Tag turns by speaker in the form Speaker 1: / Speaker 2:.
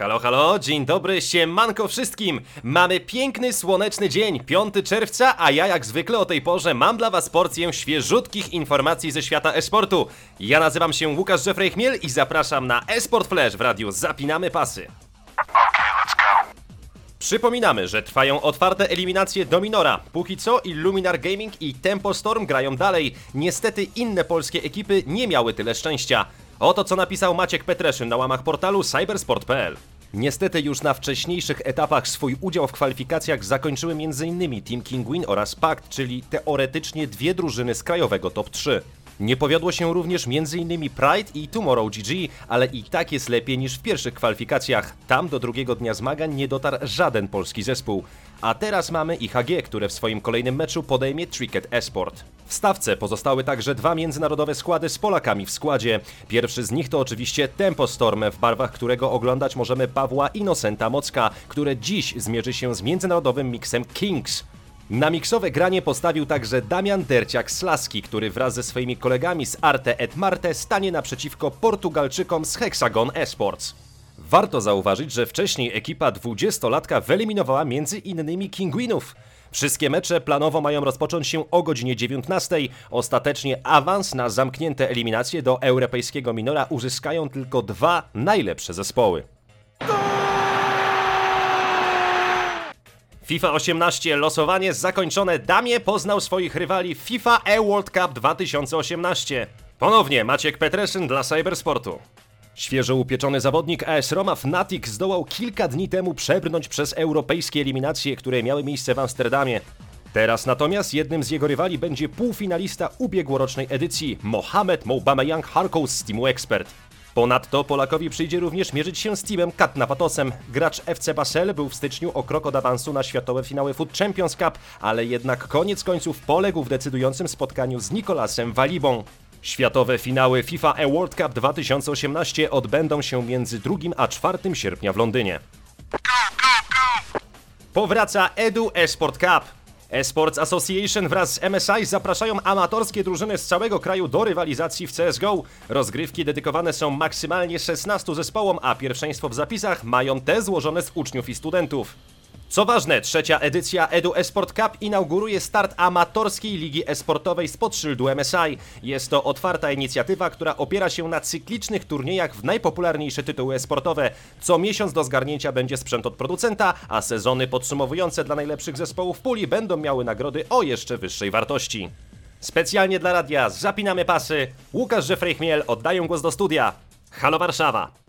Speaker 1: Halo, halo, dzień dobry, siemanko wszystkim! Mamy piękny, słoneczny dzień, 5 czerwca, a ja jak zwykle o tej porze mam dla was porcję świeżutkich informacji ze świata esportu. Ja nazywam się Łukasz Jeffrey Chmiel i zapraszam na Esport Flash w radiu Zapinamy Pasy. Przypominamy, że trwają otwarte eliminacje Dominora. Póki co Illuminar Gaming i Tempo Storm grają dalej. Niestety inne polskie ekipy nie miały tyle szczęścia. Oto co napisał Maciek Petreszyn na łamach portalu cybersport.pl. Niestety już na wcześniejszych etapach swój udział w kwalifikacjach zakończyły m.in. Team Kinguin oraz Pact, czyli teoretycznie dwie drużyny z krajowego top 3. Nie powiodło się również m.in. Pride i Tomorrow GG, ale i tak jest lepiej niż w pierwszych kwalifikacjach. Tam do drugiego dnia zmagań nie dotarł żaden polski zespół. A teraz mamy IHG, które w swoim kolejnym meczu podejmie Tricket Esport. W stawce pozostały także dwa międzynarodowe składy z Polakami w składzie. Pierwszy z nich to oczywiście Tempo Storm, w barwach którego oglądać możemy Pawła Innocenta Mocka, które dziś zmierzy się z międzynarodowym miksem Kings. Na miksowe granie postawił także Damian Derciak-Slaski, który wraz ze swoimi kolegami z Arte et Marte stanie naprzeciwko Portugalczykom z Hexagon Esports. Warto zauważyć, że wcześniej ekipa 20-latka wyeliminowała między innymi Kinguinów. Wszystkie mecze planowo mają rozpocząć się o godzinie 19. Ostatecznie awans na zamknięte eliminacje do europejskiego minora uzyskają tylko dwa najlepsze zespoły. FIFA 18 losowanie zakończone. Damie poznał swoich rywali w FIFA E World Cup 2018. Ponownie Maciek Petreszyn dla Cybersportu. Świeżo upieczony zawodnik AS Roma Fnatic zdołał kilka dni temu przebrnąć przez europejskie eliminacje, które miały miejsce w Amsterdamie. Teraz natomiast jednym z jego rywali będzie półfinalista ubiegłorocznej edycji Mohamed Moubameyang Harkous z teamu Expert. Ponadto Polakowi przyjdzie również mierzyć się z teamem Kat Napatosem. Gracz FC Basel był w styczniu o krok od awansu na światowe finały Food Champions Cup, ale jednak koniec końców poległ w decydującym spotkaniu z Nikolasem Walibą. Światowe finały FIFA E World Cup 2018 odbędą się między 2 a 4 sierpnia w Londynie. Powraca Edu Esport Cup. Esports Association wraz z MSI zapraszają amatorskie drużyny z całego kraju do rywalizacji w CSGO. Rozgrywki dedykowane są maksymalnie 16 zespołom, a pierwszeństwo w zapisach mają te złożone z uczniów i studentów. Co ważne, trzecia edycja Edu Esport Cup inauguruje start amatorskiej ligi esportowej spod szyldu MSI. Jest to otwarta inicjatywa, która opiera się na cyklicznych turniejach w najpopularniejsze tytuły esportowe. Co miesiąc do zgarnięcia będzie sprzęt od producenta, a sezony podsumowujące dla najlepszych zespołów puli będą miały nagrody o jeszcze wyższej wartości. Specjalnie dla radia zapinamy pasy. Łukasz Jeffrey Chmiel głos do studia. Halo Warszawa!